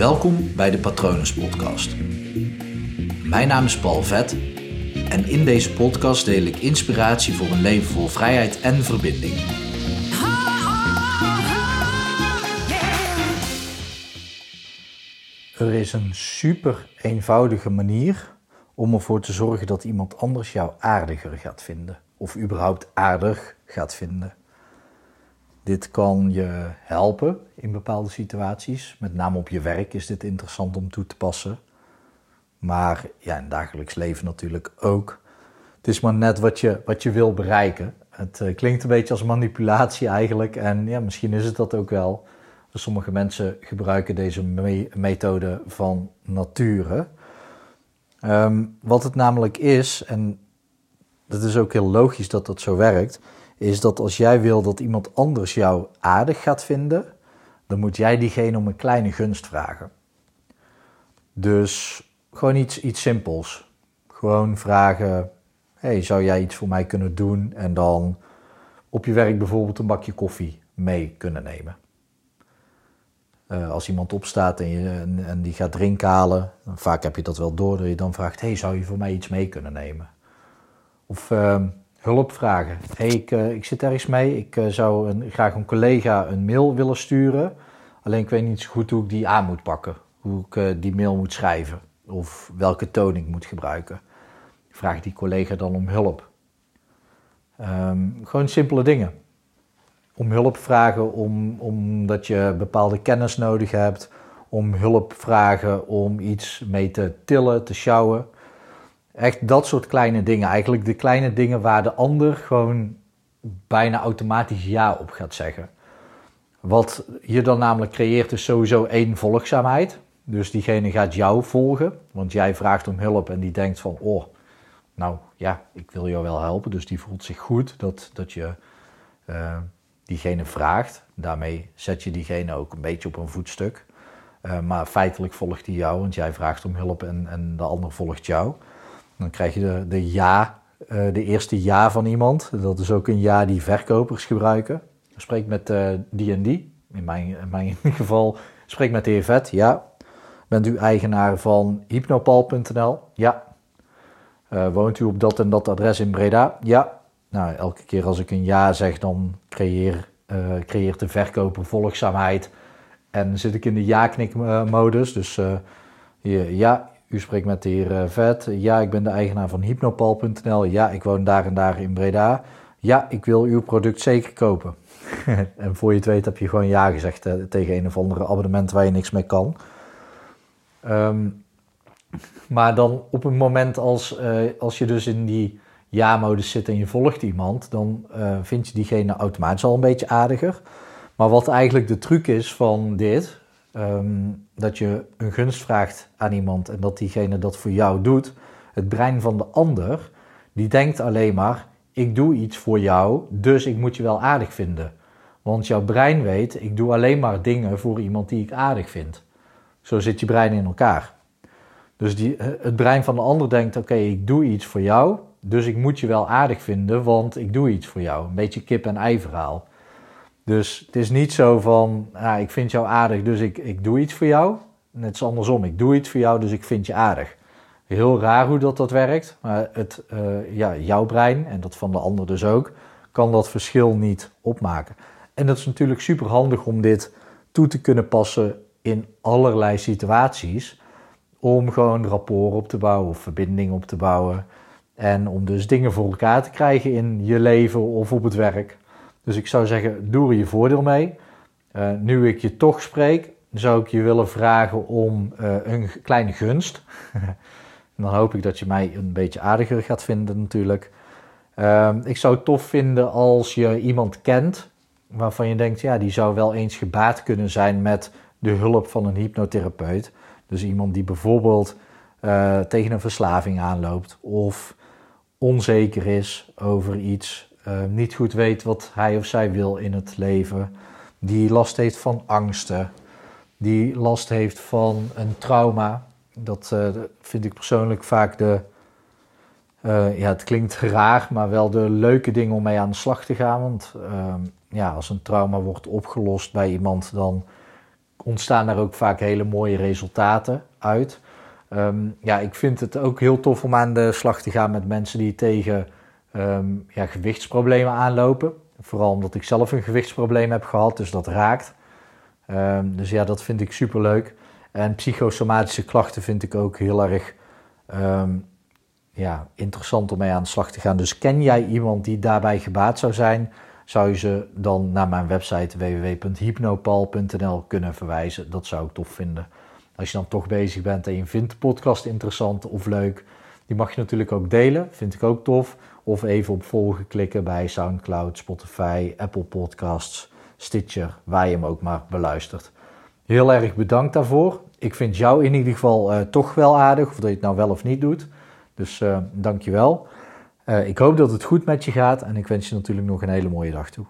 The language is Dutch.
Welkom bij de Patronus Podcast. Mijn naam is Paul Vet en in deze podcast deel ik inspiratie voor een leven vol vrijheid en verbinding. Er is een super eenvoudige manier om ervoor te zorgen dat iemand anders jou aardiger gaat vinden. Of überhaupt aardig gaat vinden. Dit kan je helpen in bepaalde situaties. Met name op je werk is dit interessant om toe te passen. Maar ja, in het dagelijks leven natuurlijk ook. Het is maar net wat je, wat je wil bereiken. Het uh, klinkt een beetje als manipulatie eigenlijk. En ja, misschien is het dat ook wel. Sommige mensen gebruiken deze me methode van nature. Um, wat het namelijk is, en dat is ook heel logisch dat dat zo werkt, is dat als jij wil dat iemand anders jou aardig gaat vinden, dan moet jij diegene om een kleine gunst vragen. Dus gewoon iets, iets simpels. Gewoon vragen: hey, zou jij iets voor mij kunnen doen? En dan op je werk bijvoorbeeld een bakje koffie mee kunnen nemen. Uh, als iemand opstaat en, je, en, die gaat drinken halen, vaak heb je dat wel door, dat je dan vraagt: hey, zou je voor mij iets mee kunnen nemen? Of uh, hulp vragen. ik, uh, ik zit ergens mee, ik uh, zou een, graag een collega een mail willen sturen, alleen ik weet niet zo goed hoe ik die aan moet pakken, hoe ik die mail moet schrijven of welke toon ik moet gebruiken. Vraag die collega dan om hulp. Um, gewoon simpele dingen om hulp vragen om, omdat je bepaalde kennis nodig hebt. Om hulp vragen om iets mee te tillen, te sjouwen. Echt dat soort kleine dingen. Eigenlijk de kleine dingen waar de ander gewoon bijna automatisch ja op gaat zeggen. Wat je dan namelijk creëert is sowieso één volgzaamheid. Dus diegene gaat jou volgen, want jij vraagt om hulp en die denkt van, oh, nou ja, ik wil jou wel helpen. Dus die voelt zich goed dat, dat je uh, diegene vraagt. Daarmee zet je diegene ook een beetje op een voetstuk. Uh, maar feitelijk volgt hij jou, want jij vraagt om hulp en, en de ander volgt jou. Dan krijg je de, ja, uh, de eerste ja van iemand. Dat is ook een ja die verkopers gebruiken. Spreek met uh, die en die. In mijn, in mijn geval, spreek met de heer Vet. Ja. Bent u eigenaar van hypnopal.nl? Ja. woont u op dat en dat adres in Breda? Ja. Nou, elke keer als ik een ja zeg, dan creëer, creëert de verkoper volgzaamheid. En zit ik in de ja-knik-modus. Dus ja, u spreekt met de heer Vet. Ja, ik ben de eigenaar van hypnopal.nl. Ja, ik woon daar en daar in Breda. Ja, ik wil uw product zeker kopen. en voor je het weet heb je gewoon ja gezegd uh, tegen een of andere abonnement waar je niks mee kan. Um, maar dan op een moment als, als je dus in die ja-modus zit en je volgt iemand, dan uh, vind je diegene automatisch al een beetje aardiger. Maar wat eigenlijk de truc is van dit, um, dat je een gunst vraagt aan iemand en dat diegene dat voor jou doet, het brein van de ander, die denkt alleen maar, ik doe iets voor jou, dus ik moet je wel aardig vinden. Want jouw brein weet, ik doe alleen maar dingen voor iemand die ik aardig vind. Zo zit je brein in elkaar. Dus die, het brein van de ander denkt, oké, ik doe iets voor jou, dus ik moet je wel aardig vinden, want ik doe iets voor jou. Een beetje kip en ei verhaal. Dus het is niet zo van, nou, ik vind jou aardig, dus ik, ik doe iets voor jou. Net is andersom, ik doe iets voor jou, dus ik vind je aardig. Heel raar hoe dat, dat werkt, maar het, uh, ja, jouw brein, en dat van de ander dus ook, kan dat verschil niet opmaken. En dat is natuurlijk super handig om dit toe te kunnen passen in allerlei situaties. Om gewoon rapport op te bouwen of verbinding op te bouwen. En om dus dingen voor elkaar te krijgen in je leven of op het werk. Dus ik zou zeggen, doe er je voordeel mee. Uh, nu ik je toch spreek, zou ik je willen vragen om uh, een kleine gunst. dan hoop ik dat je mij een beetje aardiger gaat vinden natuurlijk. Uh, ik zou het tof vinden als je iemand kent waarvan je denkt, ja, die zou wel eens gebaat kunnen zijn met de hulp van een hypnotherapeut. Dus iemand die bijvoorbeeld uh, tegen een verslaving aanloopt of onzeker is over iets, uh, niet goed weet wat hij of zij wil in het leven, die last heeft van angsten, die last heeft van een trauma. Dat uh, vind ik persoonlijk vaak de, uh, ja, het klinkt raar, maar wel de leuke dingen om mee aan de slag te gaan. Want ja, als een trauma wordt opgelost bij iemand, dan ontstaan daar ook vaak hele mooie resultaten uit. Ehm, ja, ik vind het ook heel tof om aan de slag te gaan met mensen die tegen ehm, ja, gewichtsproblemen aanlopen. Vooral omdat ik zelf een gewichtsprobleem heb gehad, dus dat raakt. Ehm, dus ja, dat vind ik super leuk. En psychosomatische klachten vind ik ook heel erg ja, interessant om mee aan de slag te gaan. Dus ken jij iemand die daarbij gebaat zou zijn? Zou je ze dan naar mijn website www.hypnopal.nl kunnen verwijzen? Dat zou ik tof vinden. Als je dan toch bezig bent en je vindt de podcast interessant of leuk, die mag je natuurlijk ook delen. Vind ik ook tof. Of even op volgen klikken bij SoundCloud, Spotify, Apple Podcasts, Stitcher, waar je hem ook maar beluistert. Heel erg bedankt daarvoor. Ik vind jou in ieder geval uh, toch wel aardig, of dat je het nou wel of niet doet. Dus uh, dank je wel. Uh, ik hoop dat het goed met je gaat en ik wens je natuurlijk nog een hele mooie dag toe.